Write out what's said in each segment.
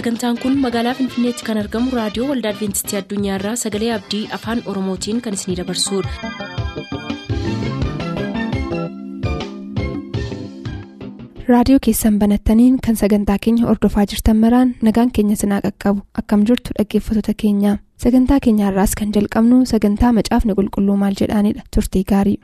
sagantaan kun magaalaa finfinneetti kan argamu raadiyoo waldaa adventistii addunyaarraa sagalee abdii afaan oromootiin kan isinidabarsudha. raadiyoo keessan banattaniin kan sagantaa keenya ordofaa jirtan maraan nagaan keenya sinaa qaqqabu akkam jirtu dhaggeeffattoota keenya sagantaa keenyaarraas kan jalqabnu sagantaa macaafni qulqulluu maal jedhaanidha turtii gaarii.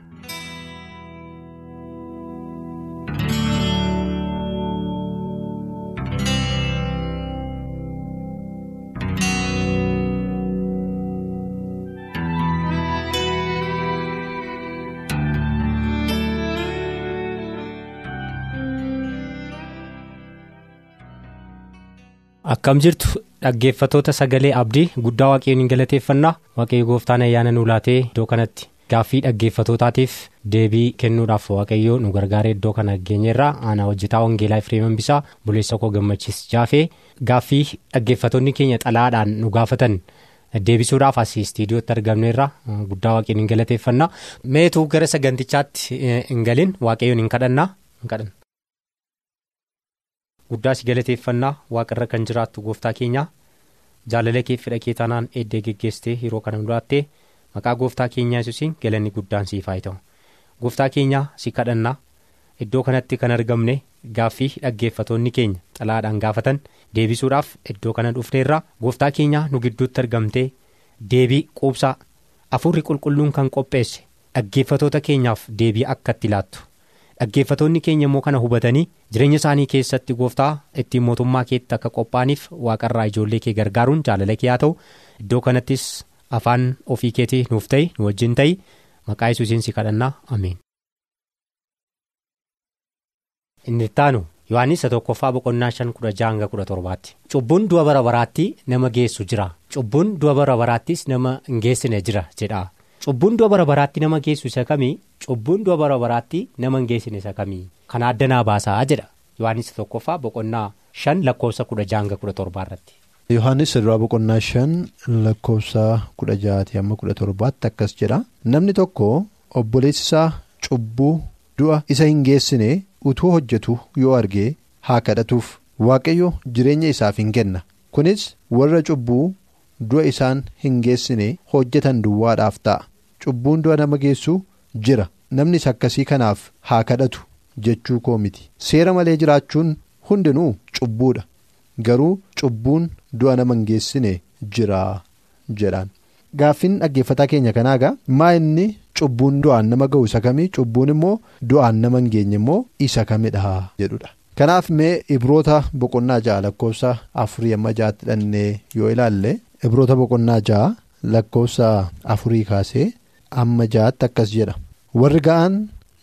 Akkam jirtu dhaggeeffatoota sagalee abdii guddaa waaqayyoon hin galateeffannaa? Waaqayyo gooftaan ayyaana nu laatee iddoo kanatti gaaffii dhaggeeffatootaatiif deebii kennuudhaaf waaqayyo nu gargaaree iddoo kana geenyerraa aanaa hojjetaa wangeelaa Efreem Hambisaa buleessa koo gammachiis jaafee gaaffii dhaggeeffatoonni keenya xalaadhaan nu gaafatan deebisuudhaaf asii istiidiyootti argamneerra guddaa waaqayyoon hin galateeffannaa. Meetuu gara sagantichaatti hin galin? Waaqayyoon hin kadhannaa hin kadhanna. guddaa si galateeffannaa waaqarra kan jiraattu gooftaa keenya jaalala kee fedha kee taanaan eeddee geggeessitee yeroo kana mul'attee maqaa gooftaa keenyaa yesuusiin galanni guddaan siif haa ta'u gooftaa keenyaa si kadhannaa iddoo kanatti kan argamne gaaffii dhaggeeffatoonni keenya xalaadhaan gaafatan deebisuudhaaf iddoo kana dhufneerra gooftaa keenyaa nu gidduutti argamtee deebii quubsaa afurri qulqulluun kan qopheesse dhaggeeffatoota keenyaaf deebii akka itti laattu. Dhaggeeffatoonni keenya immoo kana hubatanii jireenya isaanii keessatti gooftaa ittiin mootummaa keetti akka qophaa'aniif waaqarraa ijoollee kee gargaaruun jaalala kee haa ta'u iddoo kanattis afaan ofii keetii nuuf ta'i nu wajjin ta'i maqaa yesuusiin si kadhannaa ameen. inni ittaanu yohaannis tokkoffaa boqonnaa shan kudha jaha hanga kudha torbaatti cubbuun du'a bara baraatti nama geessu jira cubbuun du'a bara baraattis nama hin geessine jira jedha. Cubbuun du'a bara baraatti nama geessu isa kamii? Cubbuun du'a bara baraatti nama hin geessine isa kamii? Kana addanaa baasaa jedha. Yohaannis tokkoffaa boqonnaa shan lakkoofsa kudha jaha hanga kudha torbaa irratti. yohaannis duraa boqonnaa shan lakkoofsa kudha jahaati hamma kudha torbaatti akkas jedha. Namni tokko obboleessi isaa cubbuu du'a isa hin geessine utuu hojjetu yoo argee haa kadhatuuf. Waaqayyo jireenya isaaf hin kenna. Kunis warra cubbuu. Du'a isaan hin geessine hojjetan duwwaadhaaf ta'a. Cubbuun du'a nama geessu jira. Namnis akkasii kanaaf haa kadhatu jechuu koo miti. Seera malee jiraachuun hundinuu cubbuudha. Garuu cubbuun du'a nama hin geessine jira jedhaan. Gaaffiin dhaggeeffataa keenya kanaagaa maa inni cubbuun du'aan nama ga'u isa kamii? Cubbuun immoo du'aan nama hin geenye immoo isa kamidha jedhudha. kanaaf mee ibroota boqonnaa ja'a lakkoofsa afurii amma ja'atti dhannee yoo ilaalle. Ibroota boqonnaa ja'a lakkoofsa afurii kaasee amma ja'atti akkas jedha. Warri ga'an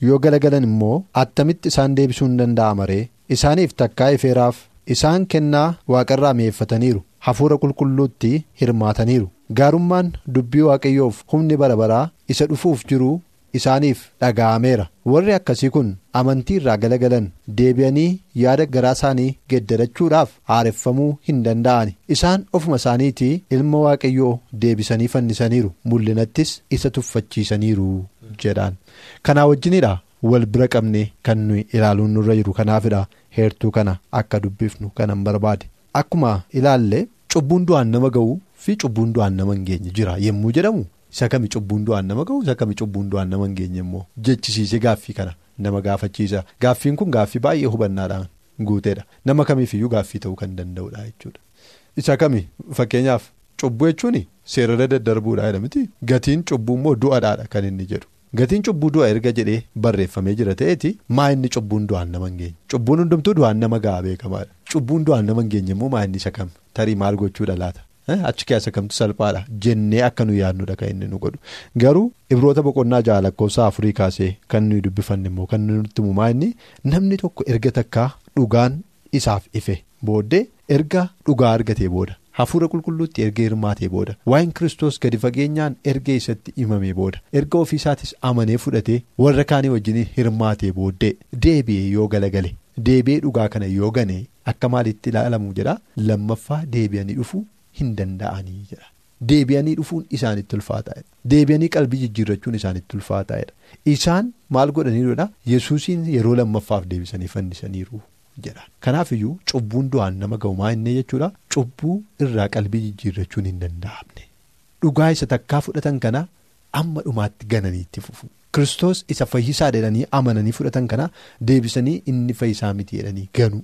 yoo galagalan immoo attamitti isaan deebisuu hin danda'ama ree isaaniif takkaa ifeeraaf isaan kennaa waaqarraa mi'eeffataniiru hafuura qulqulluutti hirmaataniiru. Gaarummaan dubbii waaqayyoof humni bara baraa isa dhufuuf jiru isaaniif dhaga'ameera. Warri akkasii kun amantii irraa galagalan deebi'anii yaada garaa isaanii geeddarachuudhaaf haareffamuu hin danda'ani. Isaan ofuma isaaniitii ilma waaqayyoo deebisanii fannisaniiru. Mul'inattis isa tuffachiisaniiru jedhaan. Kanaa wajjinidha wal bira qabne kan nuyi ilaaluun nurra jiru. Kanaafidha heertuu kana akka dubbifnu kanan barbaade. Akkuma ilaalle cubbuun du'aan nama ga'uu fi cubbuun du'aan nama hin geenye jira yommuu jedhamu. Isa kami cubbuun du'aan nama ga'u isa kami cubbuun du'aan nama hin geenye immoo jechisiise gaaffii kana nama gaafachiisa gaaffiin kun gaaffii baay'ee hubannaadhaan guuteedha nama kamiifiyyuu gaaffii ta'uu kan danda'udha jechuudha isa kami fakkeenyaaf cubbuu jechuun seerarra daddarbuudha jedhamti gatiin cubbuu immoo du'adhaadha kan inni jedhu gatiin cubbuu du'a erga jedhee barreeffamee jira ta'eeti maa inni cubbuun du'aan nama hin geenye cubbuun hundumtuu du'aan nama ga'a beekamaadha cubbuun du'aan nama hin geenye immoo maa inni isa kam tarii maal gochuudha laata. Achi keessa kamtu salphaadha jennee akka nu yaadnudha kan inni nu godhu garuu ibroota boqonnaa ja'a lakkoofsa afurii kaasee kan nuyi dubbifanne immoo kan nutti himu inni namni tokko erga takkaa dhugaan isaaf ife booddee erga dhugaa argatee booda hafuura qulqulluutti erga hirmaatee booda waa'in kiristoos gadi fageenyaan erga isatti himamee booda erga ofiisaatis amanee fudhatee warra kaanii wajjin hirmaatee booddee deebi'ee yoo galagale deebi'ee dhugaa kana yoo gane akka maalitti ilaalamu jedha lammaffaa deebi'anii dhufu. Hin danda'anii jedha deebi'anii dhufuun isaanitti ulfaataa'edha deebi'anii qalbii jijjiirrachuun isaanitti ulfaataa'edha isaan maal godhaniirudha yesuusiin yeroo lammaffaaf deebisanii fannisaniiru jedha. Kanaafiyyuu cubbuun du'aan nama ga'u maa inni jechuudha cubbuu irraa qalbii jijjiirrachuun hin danda'amne. Dhugaa isa takkaa fudhatan kana amma dhumaatti gananii itti fufu. Kiristoos isa fayyisaa jedhanii amananii fudhatan kana deebisanii inni fayyisaa miti jedhanii ganu.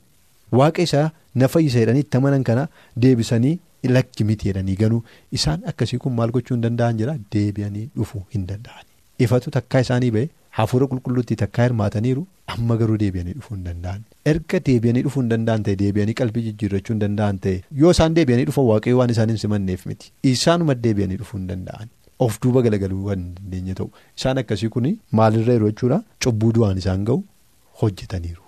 Waaqa isaa na fayyisa jedhanii itti amanan kana deebisanii lakki miti jedhanii ganu. Isaan akkasii kun maal gochuu hin danda'an jira deebi'anii dhufuu hin danda'an. Ifatu takkaa isaanii ba'e hafuura qulqulluutti takkaa hirmaataniiru amma garuu deebi'anii dhufuu hin danda'an. Erga deebi'anii dhufuu hin danda'an ta'e deebi'anii qalbii jijjiirrachuu hin danda'an ta'e yoo isaan deebi'anii dhufan waaqayyo waan isaan hin simanneef miti. Isaanuma deebi'anii dhufuu hin danda'an. Of duuba galagaluu waan hin dandeenye ta'u isaan akkasii kun maalirra jiru jechuudha cubbuu du'aan isaan ga'u hojjetaniiru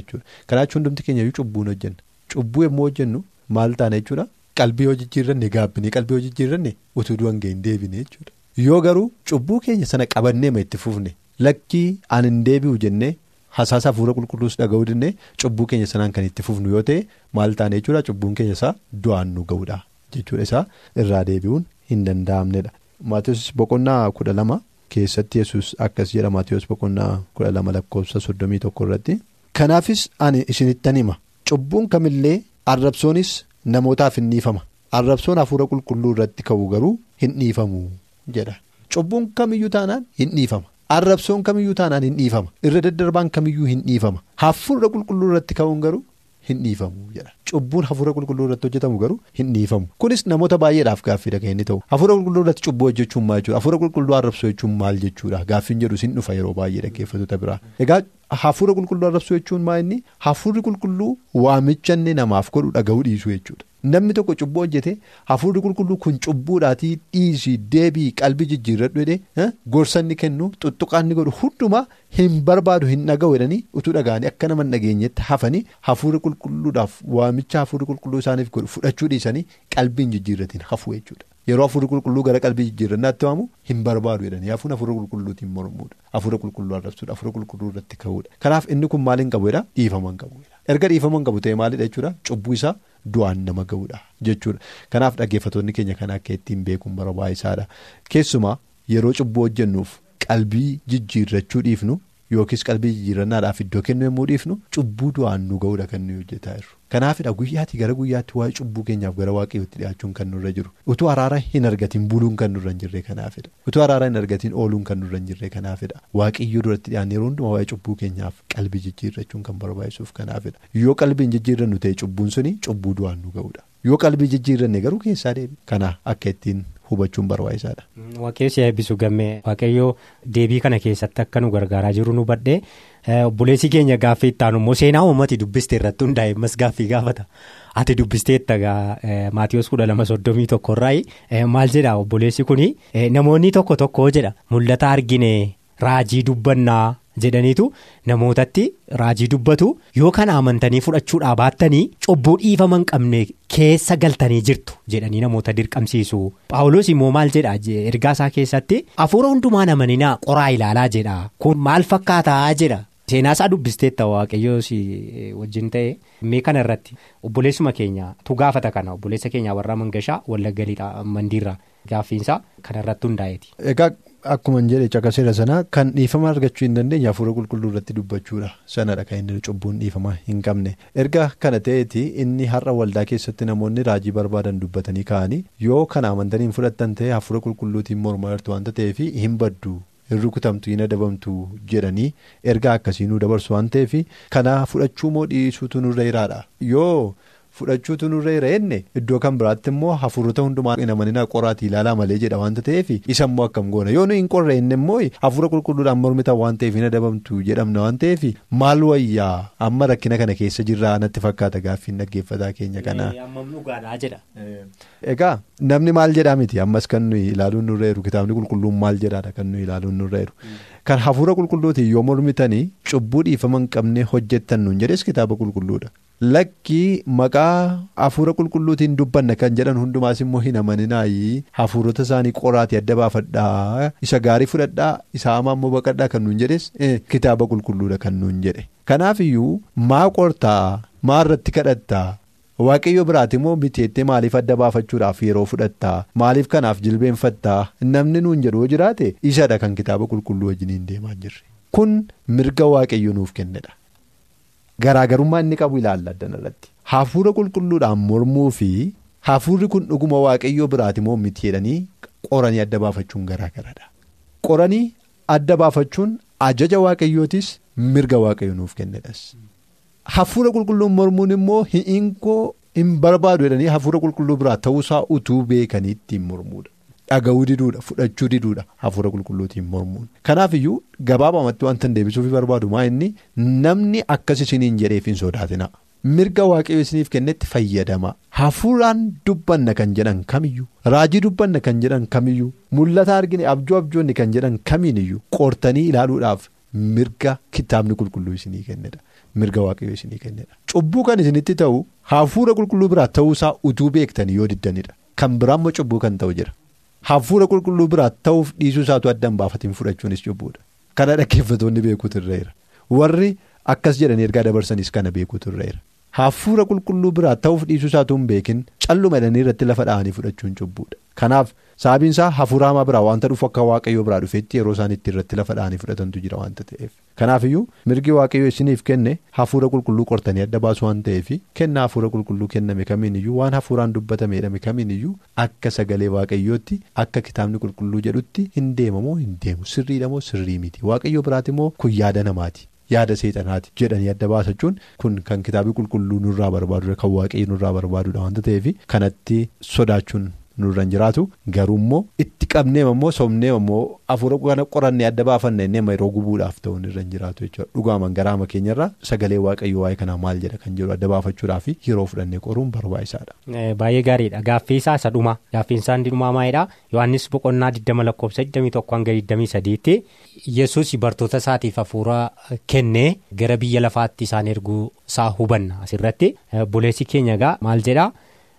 jechuudha. Karaa jechuun hundumti keenya cubbuun hojjenna. Cubbuu yommuu hojjennu maal taana jechuudha qalbii yoo jijjiirranne gaabbinee qalbii yoo jijjiirranne utuu du'an ga'e hin deebine jechuudha. Yoo garuu cubbuu keenya sana qabannee ma itti fufne lakkii aan hin deebi'u jennee hasaasa hafuura qulqulluus dhaga'uu dinnee cubbuu keenya sanaan kan itti fufnu yoo ta'e maal taana jechuudha cubbuun keenya isaa du'aan nu ga'uudha jechuudha isaa irraa deebi'uun hin danda'amnedha. Maatiyoos boqonnaa kudha lama keessatti yesus akkas jedha Maatiyoos boqonnaa kudha lama lakkoofsa soddomii tokko irratti. Kanaafis ani isinittan hima cubbuun kamillee arrabsoonis namootaaf hin dhiifama. Arrabsoon hafuura qulqulluu irratti ka'u garuu hin dhiifamu jedha. Cubbuun kamiyyuu taanaan hin dhiifama. Arrabsoon kamiyyuu taanaan hin dhiifama. Irra daddarbaan kamiyyuu hin dhiifama. Hafuura qulqulluu irratti ka'uun garuu. Hin dhiifamu jedha. Cubbuun hafuura qulqulluu irratti hojjetamu garuu hin dhiifamu. Kunis namoota baay'eedhaaf gaaffiidha kan inni ta'u hafuura qulqulluu irratti cubbuu hojjechuun maal jechuudha? Hafuura qulqulluu arrabsoo jechuun maal jechuudha? Gaaffiin jedhu sin dhufa yeroo baay'ee dhaggeeffattoota biraa. Egaa hafuura qulqulluu arrabsoo jechuun maa inni hafuurri qulqulluu waamicha inni namaaf godhu dhaga'uu dhiisuu jechuudha. Namni tokko cubbuu hojjete hafuurri qulqulluu kun cubbuudhaatii dhiisii deebii qalbii jijjiirradhu jedhee gorsanni kennu tuttuqaanni godhu hundumaa hin barbaadu hin dhaga'u jedhanii utuu dhaga'anii akka nama dhageenyetti hafanii hafuurri qulqulluudhaaf waamicha hafuurri qulqulluu isaaniif godhu fudhachuu dhiisanii qalbiin jijjiirratiin hafu jechuudha. Yeroo hafuurri qulqulluu gara qalbii jijjiirrannaatti waamu hin barbaadu jedhanii hafuun hafuura qulqulluutiin mormuudha. Hafuura qulqulluu arrabsuudha. Hafuura qulqulluu irratti ka'uudha. Kanaaf inni kun maal hin qabu jedha dhiifama hin qabu. Erga dhiifama hin qabu ta'e maalidha jechuudha cubbuu isaa du'aan nama ga'uudha jechuudha. Kanaaf dhaggeeffattoonni keenya kana akka ittiin beekuun barbaachisaadha. Keessumaa yeroo cubbuu hojjennuuf qalbii jijjiirrachuu dhiifnu yookiis qalbii jijjiirrannaadhaaf iddoo kennu yommuu dhiifnu cubbuu du'aan nu ga'uudha kan nuyi hojjetaa jirru. Kanaafidha guyyaatti gara guyyaatti waa'ee cubbuu keenyaaf gara waaqayyootti dhiyaachuun kan nurra jiru. Utuu araara hin argatiin buluun kan nurra hin jirre kanaafidha. Utuu araara hin argatiin ooluun kan nurra hin jirre kanaafidha. Waaqayyoo duratti dhiyaannee yeroo hundumaa waa'ee cubbuu keenyaaf qalbii jijjiirrachuun kan barbaachisuuf kanaafidha. Yoo qalbiin jijjiirrannu ta'e cubbuun suni cubbuu du'aan nu ga'uudha yoo qalbii jijjiirranne garuu keessaa deebi kana akka ittiin hubachuun barbaachisaadha. Waaqayyo si eebbisu gammee. Waaqayyo deebii kana keessatti akka nu gargaaraa jiru nu badhee obboleessi keenya gaaffii itti aanu immoo seenaa uummati dubbiste irratti hundaa'e ammas gaaffii gaafata. Ati dubbisteetta maatiyoos kudha lama soddomii tokkorraa maal jedha obboleessi kuni? Namoonni tokko tokko jedha. Mul'ata argine raajii dubbannaa. Jedhaniitu namootatti raajii dubbatu yoo kana amantanii fudhachuudhaa baattanii cubbuu dhiifama hin qabne keessa galtanii jirtu jedhanii namoota dirqamsiisu. Paawuloos immoo maal jedha ergaa isaa keessatti hafuura hundumaan amaninaa qoraa ilaalaa jedha kun maal fakkaataa jedha? Seenaa isaa dubbisteetta waaqayyoos wajjin ta'e mee kana irratti. Obboleessuma keenya tu gaafata kana obboleessa keenya warra mangashaa wallagga lixaa mandiirraa gaaffiinsaa kana irratti hundaa'eeti. Akkuma jedhe caqaseera sana kan dhiifama argachuu hin dandeenye hafuura qulqulluu irratti dubbachuudha sanadha kan inni cubbuun dhiifama hin qabne erga kana ta'eeti inni har'a waldaa keessatti namoonni raajii barbaadan dubbatanii ka'anii yoo kana amantanii hin fudhattan ta'e hafuura qulqulluutiin mormaa jirtu waanta ta'eef hin baddu hin rukutamtu hin adabamtu jedhanii erga akkasii nu dabarsu waan ta'eef kana fudhachuu moo dhiisuutu nurra jiraadha yoo. Fudhachuutu nurra jira jenne iddoo kan biraatti immoo hafuurota hundumaa hin amaninaa qoraatii ilaalaa malee jedha waanta ta'eef isa immoo akkam goona. Yoo nu hin qorre inni immoo hafuura qulqulluudhaan mormitan waan ta'eef hin adabamtu jedhamna waan ta'eef maal wayyaa? Amma rakkina kana keessa jirraa natti fakkaata gaaffiin dhaggeeffataa keenya kana. Egaa namni maal jedhaa miti? Ammas kan nuyi ilaaluun nurra jiru kitaabni qulqulluun maal jedhaadha kan nuyi ilaaluun nurra jiru. Kan hafuura qulqulluutiin yoo mormitanii cubbuu dhiifama hin qabne hojjettan nuun jedhes kitaaba qulqulluudha. Lakkii maqaa hafuura qulqulluutiin dubbanna kan jedhan hundumaas immoo hin amaninaayi hafuurota isaanii qoraatii adda baafadhaa isa gaarii fudhadhaa isa hamaa immoo baqadhaa kan nuun jedhes kitaaba qulqulluudha kan nuun jedhe. Kanaafiyyuu maa qortaa maa irratti kadhattaa waaqayyo biraati immoo biteettee maaliif adda baafachuudhaaf yeroo fudhattaa maaliif kanaaf jilbeenfattaa namni nuun jedhu jiraate isadha kan kitaaba qulqulluu wajjiniin deemaa jirre kun mirga waaqayyo nuuf kennedha. garaagarummaa inni qabu ilaalla addan irratti hafuura qulqulluudhaan mormuu fi hafuurri kun dhuguma waaqayyoo biraati moo miti jedhanii qoranii adda baafachuun garaagaradha. qoranii adda baafachuun ajaja waaqayyootis mirga waaqayyo nuuf kennedhas. Hafuura qulqulluun mormuun immoo hi'inkoo hin barbaadu jedhanii hafuura qulqulluu biraa ta'uusaa utuu beekanii ittiin mormuudha. dhaga'uu diduudha fudhachuu diduudha hafuura qulqulluutiin mormuun kanaaf iyyuu gabaabamatti wanta hin deebisuuf barbaadu maa inni namni akkas isiniin jedheef hin sodaatina. Mirga waaqayyo isiniif kennetti fayyadama. Hafuuraan dubbanna kan jedhan kamiyyuu? Raajii dubbanna kan jedhan kamiyyuu? Mul'ata argine abjuu abjoonni kan jedhan kamiiniyyuu? Qortanii ilaaluudhaaf mirga kitaabni qulqulluu isinii kennedha mirga waaqayyo isinii kennedha cubbuu kan isinitti ta'u hafuura qulqulluu biraa ta'uusaa utuu beektanii yoo diddanidha kan biraammoo cubbuu kan ta'u jira. Hafuura qulqulluu biraa ta'uuf dhiisuu isaatu addan baafatiin fudhachuunis cubbuudha. Kana dhaggeeffatoonni beekuutu irra jira. Warri akkas jedhanii ergaa dabarsanis kana beekuutu irra jira. Hafuura qulqulluu biraa ta'uuf dhiisuu isaatu hin beekin calluma jedhanii irratti lafa dha'anii fudhachuun cubbuudha. Kanaaf sababiin isaa hafuura hamaa biraa wanta dhufu akka waaqayyoo biraa dhufeetti yeroo isaan itti irratti lafa dha'anii fudhatantu jira wanta ta'eef. Kanaaf iyyuu mirgi waaqayyoo isiniif kenne hafuura qulqulluu qortanii adda baasu waan ta'eef kenna hafuura qulqulluu kenname kamiin iyyuu waan hafuuraan dubbatame jedhame kamiin iyyuu akka sagalee waaqayyootti akka kitaabni qulqulluu jedhutti hin deemamoo hin deemu sirriidhamoo sirrii miti waaqayyoo biraati immoo kun yaada namaati. Yaada seexanaati jedhanii adda baasachuun kun kan kitaabni qulqulluu nurraa barbaadudha kan waaqayyo nurraa barbaadudha wanta ta'eef kanatti sodaachuun nurra hin jiraatu. Garuu immoo itti qabneem immoo somneem immoo hafuura kana qorannee adda baafanne inni yeroo gubuudhaaf ta'u nurra hin jiraatu jechuudha. Dhugaaman garaama keenyarraa sagalee waaqayyo waa'ee kanaa maal jedha kan jedhu adda baafachuudhaaf yeroo fudhannee qoruun barbaachisaadha. Baay'ee gaariidha. Gaaffii isaa isa dhuma. Gaaffiin isaa inni dhumaa maalidha Yohaannis boqonnaa 20 lakkoofsa 21 hanga 23tti yesus bartoota isaatiif hafuura kennee gara biyya lafaatti isaan erguu isaa hubanna asirratti. Buleessi keenya egaa maal jedhaa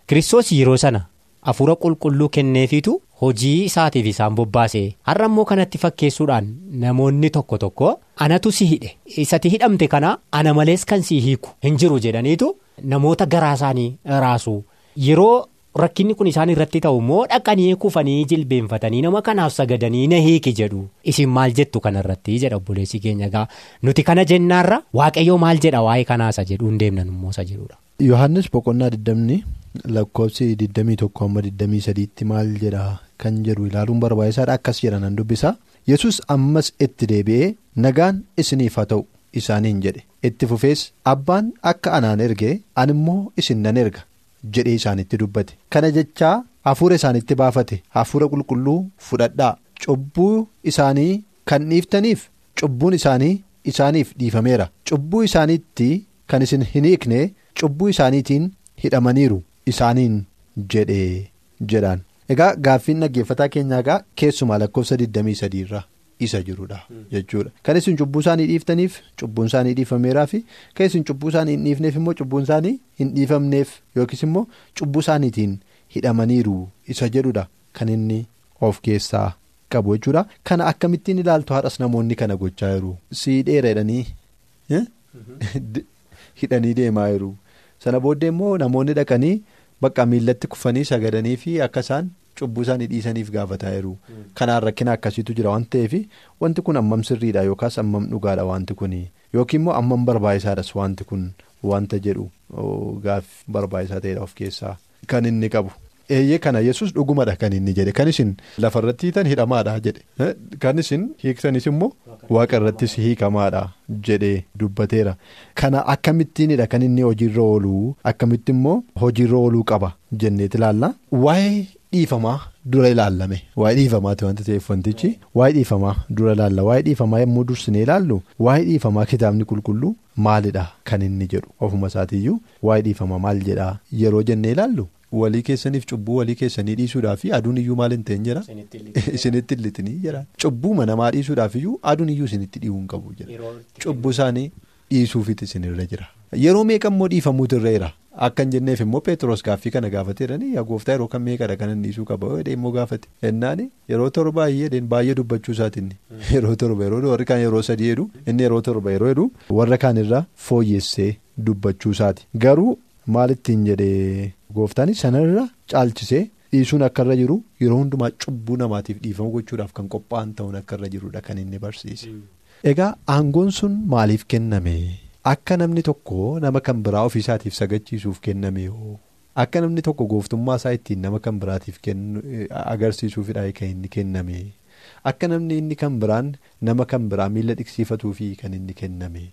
kiristoos yeroo sana. Hafuura qulqulluu kenneefiitu hojii isaatiif isaan bobbaase har'a immoo kanatti fakkeessuudhaan namoonni tokko tokko anatu si hidhe isatti hidhamte kana ana malees kan si hiiku hin jiru jedhaniitu namoota garaa isaanii raasu yeroo rakkinni kun isaan irratti ta'u immoo dhaqanii kufanii jilbeenfatanii nama kanaaf sagadanii na hiiki jedhu. Isin maal jettu kanarratti jedha obboleessi keenya egaa? Nuti kana jennaarra waaqayyoo maal jedha? Waa'ee kanaasa jedhu hin deemnan immoo isa jedhudha. Yohaannis boqonnaa 20 lakkoofsi 21 amma 23tti maal jedha kan jedhu ilaaluun barbaachisaadha. Akkas jedhan dubbisa. Yesus ammas itti deebi'ee nagaan isiniif haa ta'u isaaniin jedhe. Itti fufees abbaan akka anaan erge ani immoo isin nan erga jedhee isaanitti dubbate. Kana jechaa hafuura isaanitti baafate. Hafuura qulqulluu fudhadhaa. Cubbuu isaanii kan dhiiftaniif cubbuun isaanii isaaniif dhiifameera. Cubbuu isaaniitti kan isin hin hiikne cubbuu isaaniitiin hidhamaniiru. Isaaniin jedhee jedhaan egaa gaaffiin dhaggeeffataa keenyaa egaa keessumaa lakkoofsa 23 irra isa jirudha jechuudha. Kan isin cubbuu isaanii dhiiftaniif cubbuun isaanii dhiifameeraa fi kan isin cubbuu isaanii hin dhiifneef immoo cubbuun isaanii hin dhiifamneef yookiis immoo cubbuu isaaniitiin hidhamaniiru isa jedhudha kan inni of keessaa qabu jechuudha. Kana akkamittiin ilaaltu haadhas namoonni kana gochaa jiru? Siidheera jedhanii hidhanii deemaa jiru. sana booddee immoo namoonni dhaqanii bakka miillatti kufanii sagadanii fi akka isaan cubbuu isaanii dhiisaniif gaafataa jiru. kanaan rakkina akkasiitu jira waan ta'eef wanti kun ammam sirriidha yookaas ammam dhugaadha wanti kun yookiin immoo ammam barbaachisaadhas wanti kun wanta jedhu gaaf barbaachisaa ta'edha of keessaa kan inni qabu. Eeyyee kana yesus dhugumadha kan inni jedhe. Kan isin lafarratti hiitan hidhamaadha jedhe. Kan isin hiiktanis immoo waaqa irrattis hiikamaadha jedhee dubbateera. Kana akkamittiinidha kan inni hojiirra ooluu akkamitti immoo hojiirra ooluu qaba jenneeti ilaalla waa'ee dhiifamaa dura ilaallame. Waa'ee dhiifamaati wanta ta'eef wantichi waa'ee dhiifamaa dura ilaalla. Waa'ee dhiifamaa yommuu dursinee ilaallu waa'ee dhiifamaa kitaabni qulqulluu maalidha kan inni jedhu? Ofuma isaatiiyyuu waa'ee dhiifamaa maal jedha yeroo jennee ilaallu. Walii keessaniif cubbuu walii keessanii dhiisuudhaaf aduun iyyuu maal hin ta'in jira? Isinitti lixinii jira. Cubbuuma namaa dhiisuudhaaf iyyuu aduun iyyuu isinitti dhi'uu hin qabu jira. Cubbuu isaanii dhiisuufitti isinirra jira. Yeroo meeqa immoo dhiifamuutu irra akka hin jenneef immoo peteroos gaaffii kana gaafateeranii yaa gooftaa yeroo kan meeqadha kan inni dhiisuu qaba? Jedhee immoo gaafate. Ennaani yeroo torba baay'ee baay'ee dubbachuu isaatiin yeroo torba yeroo warri kaan yeroo sadii jedhu inni yeroo torba yeroo jedhu warra kaanirra fooyyessee dubbachuu isaati. Garuu maalittiin jedhee. Gooftaanis sanarra caalchisee dhiisuun akka irra jiru yeroo hundumaa cubbuu namaatiif dhiifama gochuudhaaf kan qophaa'an ta'uun akka irra jirudha kan inni barsiise. Egaa aangoon sun maaliif kenname? Akka namni tokko nama kan biraa ofiisaatiif sagachiisuuf kenname hoo? Akka namni tokko gooftummaa isaa ittiin nama kan biraatiif agarsiisuufidha kan inni kenname. Akka namni inni kan biraan nama kan biraa miila dhiqsiifatuufi kan inni kenname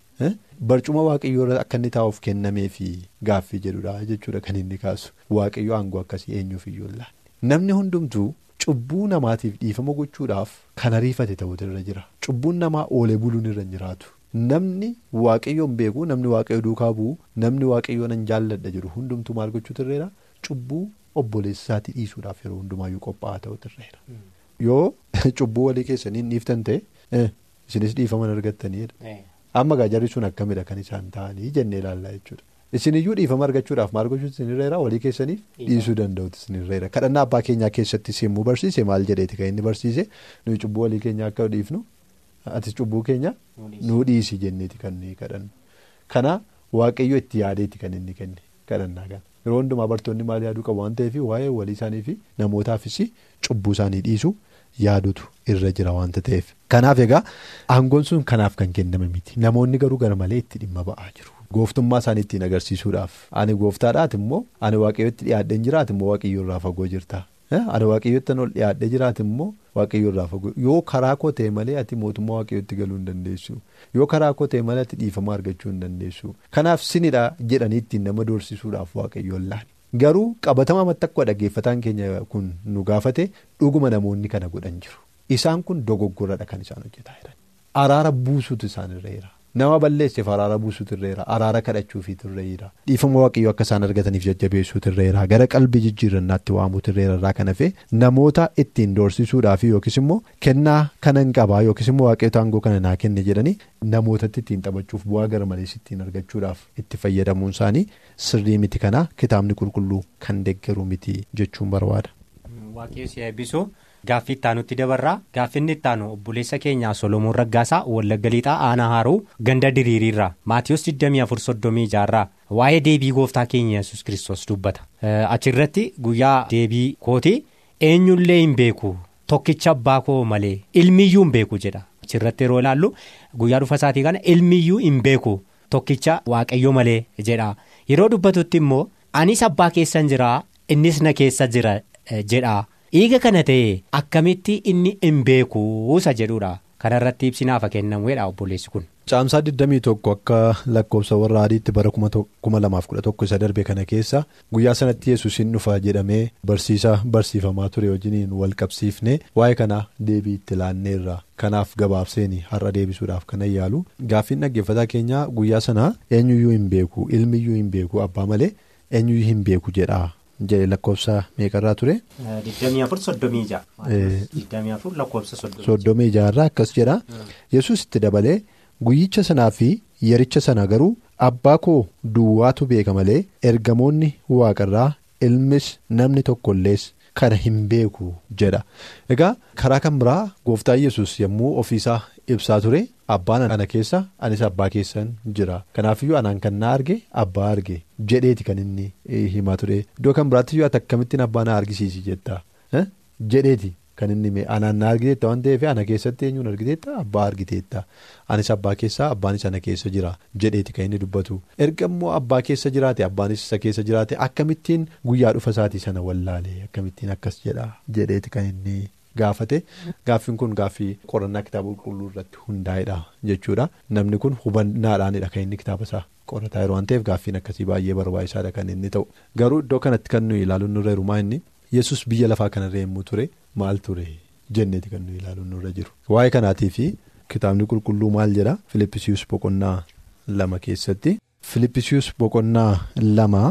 barcuma waaqayyoo akka inni taa'uuf kennameefi gaaffii jedhudha jechuudha kan inni kaasu waaqayyoo aangoo akkasii eenyuuf laanne namni hundumtuu. Cubbuu namaatiif dhiifama gochuudhaaf kan ariifate ta'utu irra jira. Cubbuun namaa oolee buluun irra jiraatu. Namni waaqayyoon beeku namni waaqayyo duukaa bu'u namni waaqayyoo nan jaalladha jedhu hundumtuu maal gochuutu irra jira cubbuu obboleessa isaatii dhiisuudhaaf yeroo hundumaayyuu qophaa'aa ta'utu irra jira. Yoo cubbuu walii keessanii hin dhiiftan ta'e isinis dhiifaman argattaniidha. Amma gaa jarri sun akkamidha kan isaan ta'anii jennee ilaallaa jechuudha. Isiniyyuu dhiifama argachuudhaaf maal gochuutu isinirra walii keessaniif dhiisuu danda'utu isinirra kadhannaa abbaa keenyaa keessatti simmuu barsiise maal jedheeti kan inni barsiise nuyi cubbuu walii keenyaa akka dhiifnu? Ati cubbuu keenya nuu dhiisi. jenneeti kan nuyi kadhannu. Kana waaqayyo itti yaadeeti kan inni kenne kadhannaa kana. Yeroo hundumaa bartoonni maal yaaduu qabu waan ta'eef waa'ee walii isaanii fi namootaafis cubbuu isaanii dhiisu yaadutu irra jira waanta ta'eef. Kanaaf egaa aangoon sun kanaaf kan kenname miti. Namoonni garuu gara malee itti dhimma ba'aa jiru. Gooftummaa isaanii ittiin agarsiisuudhaaf. Ani gooftaadhaati immoo? Ani waaqayyootti dhiyaadhee jiraate immoo? Waaqayyoo irraa fagoo jirta. Ani waaqayyootti ol dhiyaadhee jiraate immoo? Waaqayyoo irraa fagoo. Yoo karaa koo ta'e malee ati mootummaa waaqayyootti galuu hin dandeessu. Yoo karaa koo ta'e malee ati dhiifama argachuu hin dandeessu. Kanaaf sinidha jedhanii ittiin nama doorsisuudhaaf waaqayyoon laani garuu qabatama mattaqqoo dhaggeeffataan keenya kun nu gaafate dhuguma namoonni kana godhan jiru. Isaan kun dogoggoradha kan isaan hojjetaa jiran. Araara buusuutu isaan irra jira. Nama balleesseef araara buusuutu irra jira araara kadhachuufiitu irra jira dhiifama waaqayyoo akka isaan argataniif jajjabeessuutu irra jira gara qalbii jijjiirannaatti waamuutu irra jira kan hafe namoota ittiin doorsisuudhaaf yookiis immoo kennaa kanan qabaa yookiis immoo waaqayyoota aangoo kana naa kenne jedhanii namootatti ittiin taphachuuf bu'aa gara malees ittiin argachuudhaaf itti fayyadamuun isaanii sirrii miti kana kitaabni qulqulluu kan deeggaru miti jechuun barbaada. Waaqayyo si eebbisu. Gaaffii ittaanutti dabarraa gaaffinni ittaanu obboleessa keenyaa Solomoon Raggaasaa Wallagga Lixaa Aanaa Haaruu ganda diriiriirraa Maatiyus 2436 waa'ee deebii gooftaa keenya yesus kiristoos dubbata. Achirratti guyyaa deebii kooti eenyullee hin beeku tokkicha abbaa koo malee ilmiyyuu hin beeku jedha. Achirratti yeroo ilaallu guyyaa dhufa isaatii kana ilmiyyuu hin beeku tokkicha waaqayyo malee jedha. Yeroo dubbatutti immoo anis abbaa keessan jira innis na keessa jira jedha. Dhiiga kana ta'e akkamitti inni hin beekuusa jedhudha. Kana irratti ibsinaaf kennamuudha obboleessi kun. Caamsaa 21 akka lakkoofsa warra adiitti bara 2011 isa darbe kana keessa guyyaa sanatti yesuusin dhufa jedhamee barsiisa barsiifamaa ture wajjiniin wal qabsiifne waa'ee kanaa deebii itti laanneerra. Kanaaf gabaabseeni har'a deebisuudhaaf kan yaalu gaaffiin dhaggeeffataa keenyaa guyyaa sanaa eenyuyyuu hin beeku ilmiyyuu hin beeku abbaa malee eenyuyyuu hin beeku jedha. jedhe lakkoofsa meeqarraa ture. 24 irraa akkas jedha yesus itti dabalee guyyicha sanaa fi yericha sana garuu abbaa koo duwwaatu beeka malee ergamoonni waaqarraa ilmis namni tokkollees kana hin beeku jedha. Egaa karaa kan biraa gooftaa yesus yommuu ofiisaa ibsaa ture abbaan ana keessa anis abbaa keessan jira. Kanaafiyyuu anaan kan na arge abbaa arge jedheeti kan inni himaa ture. Iddoo kan biraattiyyuu ati akkamittiin abbaa na argisiisi jetta jedheeti kan inni anaan na argiteetta waan ta'eef ana keessatti eenyuun argiteetta abbaa argiteetta anis abbaa keessaa abbaanis ana keessa jira jedheeti kan inni dubbatu. Erga immoo abbaa keessa jiraate abbaanis isa keessa jiraate akkamittiin guyyaa dhufa isaatii sana wallaalee? Akkamittiin akkas jedha jedheeti kan inni. Gaafate. Gaaffiin kun gaaffii qorannaa kitaaba qulqulluu irratti hundaa'edha jechuudha. Namni kun hubannaadhaanidha kan inni kitaaba isaa qorataa jiru. Waan ta'eef gaaffiin akkasii baay'ee barbaachisaadha kan inni ta'u. Garuu iddoo kanatti kan nuyi ilaaluun inni yesus biyya lafaa kanarra yommuu ture maal ture? Jenneeti kan nuyi ilaaluun nurra jiru. Waa'ee kanaatii fi kitaabni qulqulluu maal jedha? Filippisius boqonnaa lama keessatti. Filippisius boqonnaa lama.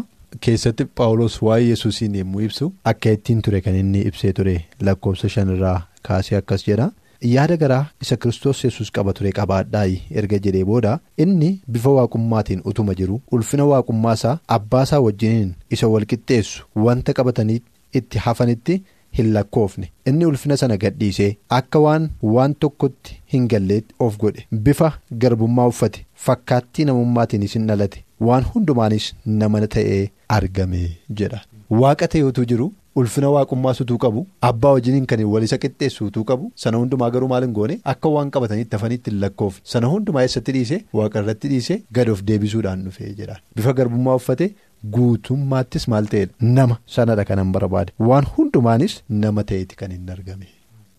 keessatti paawulos waa'ee yesuusiin yommuu ibsu akka ittiin ture kan inni ibsee ture lakkoofsa shanirraa kaasee akkas jedha. Yaada garaa isa kiristoos yesus qaba ture qabaadhaayi erga jedhee booda. Inni bifa waaqummaatiin utuma jiru. Ulfina waaqummaa isaa abbaa isaa wajjiniin isa walqixxeessu wanta qabatanii itti hafanitti hin lakkoofne. Inni ulfina sana gadhiisee akka waan waan tokkotti hin galleetti of godhe. Bifa garbummaa uffate. Fakkaattii namummaatiinis hin dhalate. Waan hundumaanis nama ta'ee argame jedha. Waaqa ta'eetu jiru ulfina waaqummaas utuu qabu abbaa wajjiniin kan wal isa qixxeessu utuu qabu sana hundumaa garuu maal hin goone akka waan qabataniitti hafaniitti hin lakkoofne sana hundumaa eessatti dhiise waaqa irratti dhiise gad of deebisuudhaan dhufee jedhaan bifa garbummaa uffate. Guutummaattis maal ta'edha nama sanadha kanan barbaade. Waan hundumaanis nama ta'eeti kan hin argame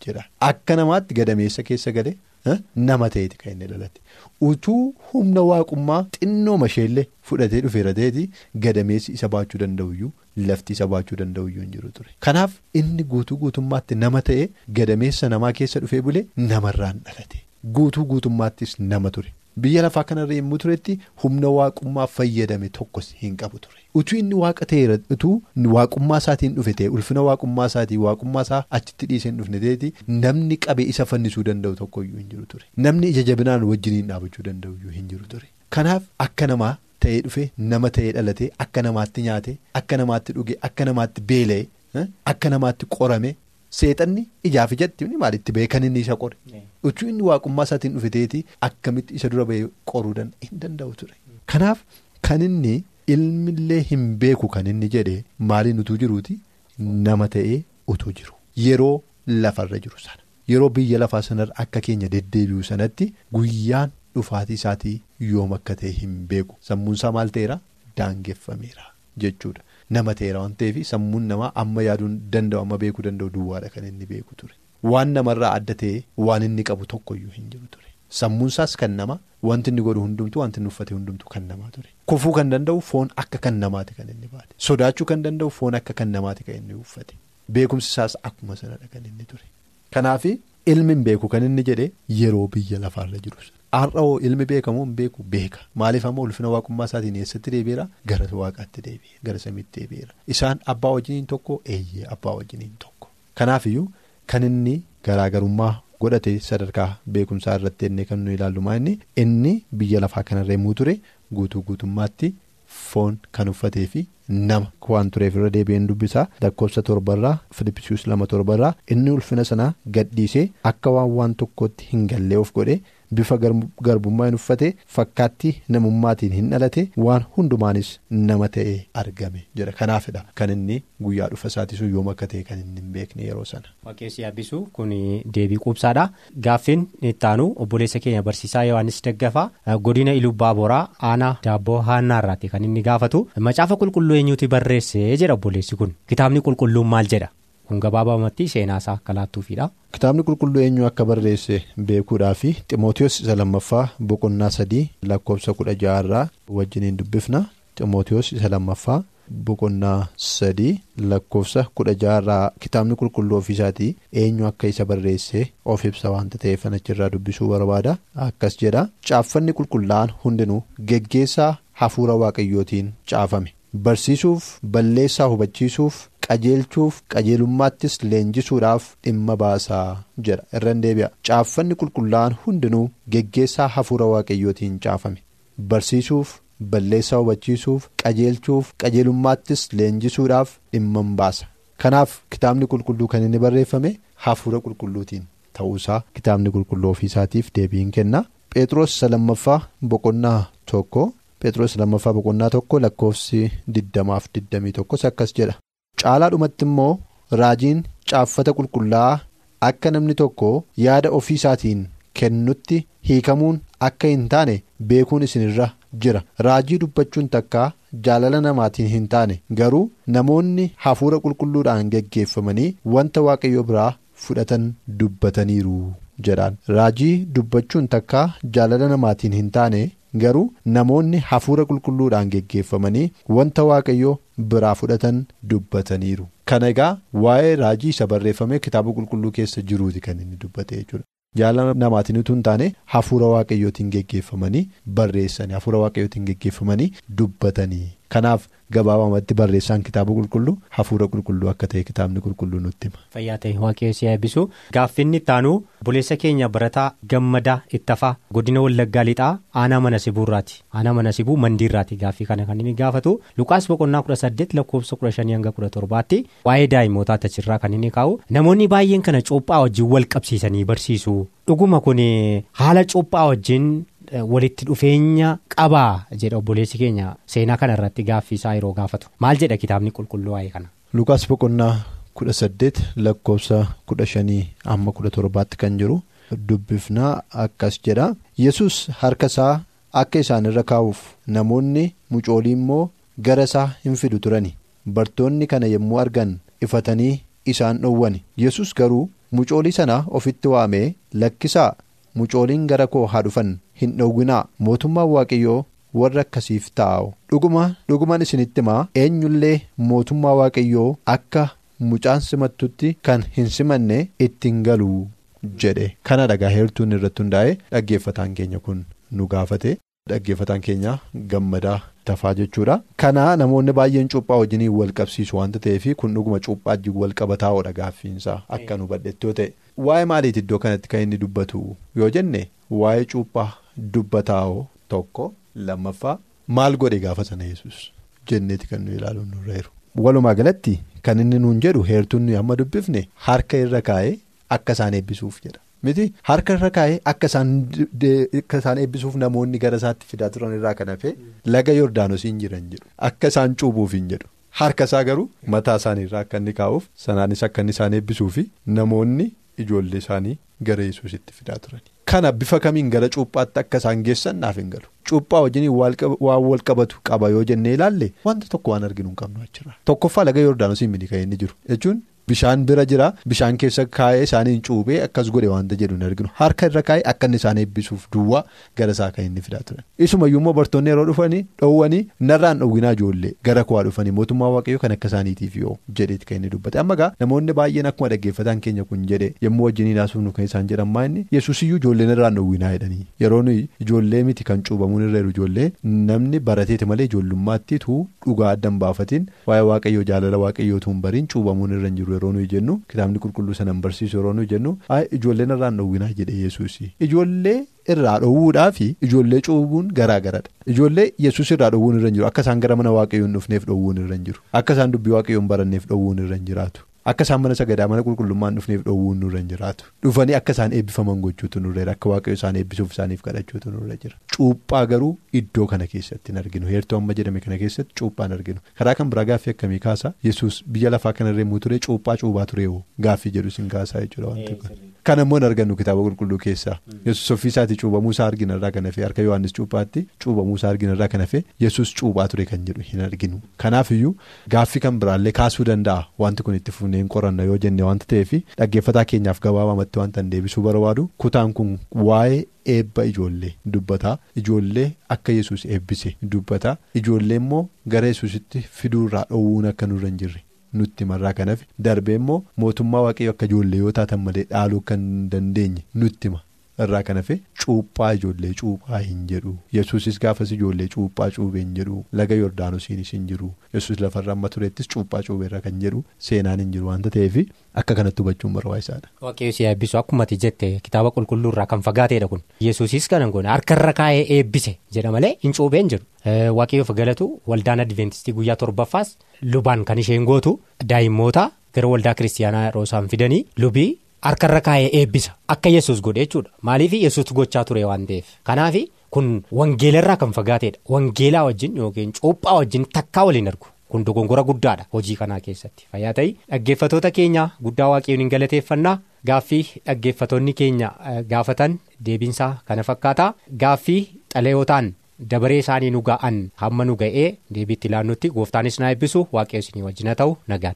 jedha akka namaatti gadameessa keessa gale nama ta'eeti kan inni dhalate. Utuu humna waaqummaa xinnooma isheellee fudhatee dhufeera ta'eeti gadameessi isa baachuu danda'uyyuu lafti isa baachuu danda'uyyuu hin jiru ture. Kanaaf inni guutuu guutummaatti nama ta'e gadameessa namaa keessa dhufee bulee namarraan dhalate guutuu guutummaattis nama ture. Biyya lafaa kanarra yommuu turetti humna waaqummaa fayyadame tokkos hin qabu ture. Utuu inni waaqa ta'eera utuu waaqummaa isaatiin dhufe ta'e ulfina waaqummaa isaatiin waaqummaa isaa achitti dhiisee hin dhufne ta'eeti namni qabee isa fannisuu danda'u tokkoyyuu hin jiru ture. Namni ija jabinaan wajjiniin dhaabachuu danda'uyyuu hin jiru ture. Kanaaf akka namaa ta'ee dhufe nama ta'ee dhalatee akka namaatti nyaate akka namaatti dhuge akka namaatti beela'e akka namaatti qorame. Seexanni ijaaf ijatti maalitti ba'e kan inni isa qore utuu inni waaqummaa isaatiin dhufe ta'eeti akkamitti isa dura ba'ee qoruu hin danda'u ture. Kanaaf kan inni ilmillee hin beeku kan inni jedhe maaliin utuu jiruuti nama ta'ee utuu jiru yeroo lafarra jiru sana yeroo biyya lafaa sanarra akka keenya deddeebi'u sanatti guyyaan dhufaatii isaatii yoom akka ta'e hin beeku sammuunsaa maal ta'eera daangeffameera jechuudha. Nama ta'eera waan ta'eef sammuun namaa amma yaaduu danda'u amma beekuu danda'u duwwaadha kan inni beeku ture. Waan namarraa adda ta'e waan inni qabu tokkoyyuu hin jiru ture. Sammuunsaas kan nama wanti inni godhu hundumtu wanti inni uffate hundumtu kan namaa ture. Kufuu kan danda'u foon akka kan namaati kan inni baate. Sodaachuu kan danda'u foon akka kan namaati kan inni uffate. Beekumsi isaas akkuma sanadha kan inni ture. Kanaaf ilmi hin beeku kan inni jedhe yeroo biyya lafaarra jiru. Har'aoo ilmi beekamoo hin beeku beeka maaliif ammoo ulfina waaqummaa isaatiin eessatti deebi'eera gara waaqaatti deebi'e gara samiitti deebi'eera isaan abbaa wajjiniin tokko eeyyee abbaa wajjiniin tokko kanaafiyyuu kan inni garaagarummaa godhate sadarkaa beekumsaa irratti ennee kan nu ilaallu inni inni biyya lafaa kanarra yommuu ture guutuu guutummaatti foon kan uffatee fi nama waan tureef irra deebi'een dubbisaa lakkoofsa torbarraa filippisius lama torbarraa inni ulfina sanaa gadhiisee akka waan waan tokkootti hin gallee of godhe. Bifa garbummaa hin uffate fakkaatti namummaatiin hin dhalate waan hundumaanis nama ta'e argame jedha kanaafidha kan inni guyyaa dhufa isaatisu yoom akka ta'e kan inni hin beekne yeroo sana. Waaqessi yaabbisuu kun deebii quubsaadha gaaffiin ittaanu obboleessa keenya barsiisaa yohaannis daggafaa godina ilubbaa boraa aanaa daabboo haannaarraati kan inni gaafatu macaafa qulqulluu eenyuuti barreesse jedha obboleessi kun kitaabni qulqulluun maal jedha. Kun gabaabamatti seenaasaa akka laattuufidha. Kitaabni qulqulluu eenyu akka barreesse beekuudhaa fi ximootiyoos isa lammaffaa boqonnaa sadii lakkoofsa kudha ja'arraa wajjiniin dubbifna ximootiyoos isa lammaffaa boqonnaa sadii lakkoofsa kudha ja'arraa kitaabni qulqulluu ofiisaatii eenyu akka isa barreesse of ibsa waanta ta'eef achirraa dubbisuu barbaada akkas jedha caaffanni qulqullaa'an hundinuu geggeessaa hafuura waaqayyootiin caafame. Barsiisuuf balleessaa hubachiisuuf qajeelchuuf qajeelummaattis leenjisuudhaaf dhimma baasaa jedha irra deebi'a. Caaffanni qulqullaa'an hundinuu geggeessaa hafuura waaqayyootiin caafame. Barsiisuuf balleessaa hubachiisuuf qajeelchuuf qajeelummaattis leenjisuudhaaf dhimma baasa. Kanaaf kitaabni qulqulluu kan inni barreeffame hafuura qulqulluutiin ta'uusaa kitaabni qulqulluu ofiisaatiif deebiin kenna. Phexros isa lammaffaa boqonnaa tokko. Phexros lammaffaa boqonnaa tokko lakkoofsi diddamaaf diddamii tokkos akkas jedha caalaa dhumatti immoo raajiin caaffata qulqullaa'aa akka namni tokko yaada ofiisaatiin kennutti hiikamuun akka hin taane beekuun isinirra jira raajii dubbachuun takkaa jaalala namaatiin hin taane garuu namoonni hafuura qulqulluudhaan geggeeffamanii wanta waaqayyo biraa fudhatan dubbataniiru jedhaan raajii dubbachuun takkaa jaalala namaatiin hin taane. Garuu namoonni hafuura qulqulluudhaan geggeeffamanii wanta waaqayyoo biraa fudhatan dubbataniiru. Kana egaa waa'ee raajii isa barreeffame kitaaba qulqulluu keessa jiruuti kan inni dubbate jechuudha. Jaalala namaatiin utuu hin taane hafuura waaqayyootiin geggeeffamanii barreessanii hafuura waaqayyootiin geggeeffamanii dubbatanii kanaaf gabaabamatti barreessaan kitaaba qulqulluu hafuura qulqulluu akka ta'e kitaabni qulqulluu nutti hima. Fayyaa ta'e waaqayyoon eebbisu gaaffinni ittaanuu buleessa keenya barataa gammadaa ittafaa godina wallaggaa lixaa aanaa mana sibuurraati aanaa mana sibuu mandiirraati gaaffii kana kan inni gaafatu lukaas boqonnaa kudha saddeet lakkoofsa kudha shanii hanga kudha torbaatti waa'ee daa'imootaa achirraa kan inni kaa'u namoonni baay'een kana cuuphaa wajjin wal qabsiisanii barsiisu dhuguma kun haala cuuphaa wajjin. Walitti dhufeenya qabaa jedha obboleessi keenya. Seenaa kana irratti gaaffii isaa yeroo gaafatu. Maal jedha kitaabni qulqulluu waa'ee kana. lukaas boqonnaa kudha saddeet lakkoofsa kudha shanii amma kudha torbaatti kan jiru dubbifnaa akkas jedha. Yesus harka isaa akka isaanirra kaa'uuf namoonni mucoolii immoo gara isaa hin fidu turani. Bartoonni kana yommuu argan ifatanii isaan dhowwani. Yesus garuu mucoolii sana ofitti waamee lakkisaa mucooliin gara koo haa dhufan. Hin dhowwinaa. Mootummaan waaqayyoo warra akkasiif taa'u. Dhuguma dhugumaan isinitti himaa. Eenyullee mootummaa waaqayyoo akka mucaan simattutti kan hin simanne ittiin galuu jedhe. Kana dhagaa heertuun irratti hundaa'e dhaggeeffataan keenya kun nu gaafate dhaggeeffataan keenya gammadaa tafaa jechuudha. Kana namoonni baay'een cuuphaa wajjiniin wal qabsiisu wanta ta'eef kun dhuguma cuuphaa wajjin wal qabataa'oodha gaaffiinsaa. Akka nu badhetti yoo ta'e. Waa'ee maaliiti iddoo kanatti kan inni dubbatu? Yoo jenne waa'ee cuuphaa dubbataa'oo tokko. lammaffaa maal godhe gaafa sana yesus jenneeti kan nu ilaaluun nurra jiru. walumaa galatti kan inni nuun jedhu heertuun nuyi amma dubbifne harka irra kaa'ee akka isaan eebbisuuf jedha miti harka irra kaa'ee akka isaan eebbisuuf namoonni gara isaatti fidaa turan irraa kan hafe laga yordaanosiin jiran jedhu. Akka isaan cuubuuf hin jedhu. Harka isaa garuu mataa isaanii irraa akka inni kaa'uuf sanaanis akka inni isaan eebbisuuf namoonni ijoollee isaanii gara yesuusitti fidaa turan. kana bifa kamiin gara cuuphaatti akka isaan geessan naaf hin galu. Cuuphaa wajjin waan wal qabatu qaba yoo jennee ilaalle wanta tokko waan arginu hin qabnu achirra tokkoffaa laga yordaanosiin inni jiru. Jechuun bishaan bira jira. Bishaan keessa kaa'ee isaaniin cuubee akkas godhe wanta jedhu hin arginu. Harka irra kaa'ee akka inni isaan eebbisuuf duwwaa gara isaa kan inni fidaa turan isumayyuu immoo bartoonni yeroo dhufanii dhoowwanii narraan dhowwinaa ijoollee gara kuwaa dhufanii mootummaa waaqayyoo kan akka isaaniitiif yoo jedheeti kan inni dubbate. Amma gaa namoonni baay'een akkuma dhaggeeffataan keenya kun jedhe yommuu wajjiniin haasofnu kan isaan jedhan maa'inni yesuusiyyuu ijoollee narraan dhowwinaa jedhanii. Yeroo nuyi ijoollee miti kan cuubamuun irra jiru ijoollee namni barateeti malee ijoollummaattiitu dhugaa addan baafatiin waa'ee waaqayyoo jaalala waaqayyootu hin bariin cuubamuun irra hin jiru yeroo nuyi jennu kitaabni qulqulluu sana hin barsiisu yeroo nuyi jennu ijoollee narraan dhowwinaa jedhe yesuusi. Ijoollee irraa dhowwuudhaa fi ijoollee cuubuun garaa garadha ijoollee yesuus irraa dhowwuun irra hin jiru. Akka isaan gara mana waaqayyoon dhufneef dhowwuun irra hin jiru. Akka isaan dubbii waaqayyoon baranneef dhowwuun irra hin jiraatu. Akka isaan mana sagadaa mana qulqullummaan dhufneef dhowwuun nurra hin jiraatu. Dhufanii akka isaan eebbifaman gochuutu nurra jira. Akka waaqayyo isaan eebbisuuf isaaniif kadhachuutu nurra jira. Cuuphaa garuu iddoo kana keessatti hin arginu. Heertuu amma jedhame kana keessatti cuuphaa hin arginu. Karaa kan biraa gaaffii akkamii kaasa? Yesus biyya lafaa kanarree muu ture cuuphaa cuubaa ture hoo? Gaaffii jedhu sin kaasaa jechuudha kan ammoo argannu kitaaba qulqulluu keessaa. Yesus ofiisaatii cuubamuu isaa arginarraa kan hafe harka yohaannis cuuphaatti cuubamuu isaa arginarraa kan hafe yesus cuuphaa ture kan jedhu hin arginu. Kanaafiyyuu gaaffii kan biraallee kaasuu danda'a. Wanti kun itti fufnee hin qoranna yoo jenne wanta ta'eef dhaggeeffataa keenyaaf gabaabamatti wanta hin deebisuu barbaadu kutaan kun waa'ee eebba ijoollee dubbataa. Ijoollee akka yesus eebbise dubbataa. Ijoollee immoo gara yesusitti fiduurraa dhoowwuun akka nurra hin jirre nutti marraa kan hafe darbee immoo mootummaa waaqayyo akka ijoollee yoo taatan malee dhaaluu kan dandeenye nutti hima. Irraa kan hafe cuuphaa ijoollee cuuphaa hin jedhu yesuusis gaafas ijoollee cuuphaa cuubee hin jedhu laga yordaanosiinis hin jiru yesus lafarra amma tureettis cuuphaa cuubeerra kan jedhu seenaan hin jiru waanta ta'eef akka kanatti hubachuun barbaachisaadha. waaqayyo si eebbisu akkuma ati jette kitaaba qulqulluurraa kan fagaateedha kun yesuusis kanan goone harkarra kaa'ee eebbise jedha malee hin cuubeen jiru waaqayyoof galatu waldaan adventistii guyyaa torbaffaas lubaan kan isheen gootu daa'immoota gara waldaa kiristiyaanaa yeroo isaan fidanii lubii. Harkarra kaa'ee eebbisa. Akka yesus godhe jechuudha. Maaliif yesus gochaa ture waan ta'eef? Kanaaf kun wangeelarraa kan fagaateedha. Wangeelaa wajjin yookiin cuuphaa wajjin takkaa waliin argu. Kun dogongora guddaadha hojii kanaa keessatti. Fayyaa ta'ii dhaggeeffatoota keenya guddaa waaqayyoon hin galateeffannaa. Gaaffii dhaggeeffatoonni keenya gaafatan deebiinsaa kana fakkaataa. Gaaffii xalayootaan dabaree isaanii nu ga'an hamma nu ga'ee deebiitti ilaannutti gooftaanis na eebbisu. Waaqayyo isinii wajjin haa ta'u. Nagaan.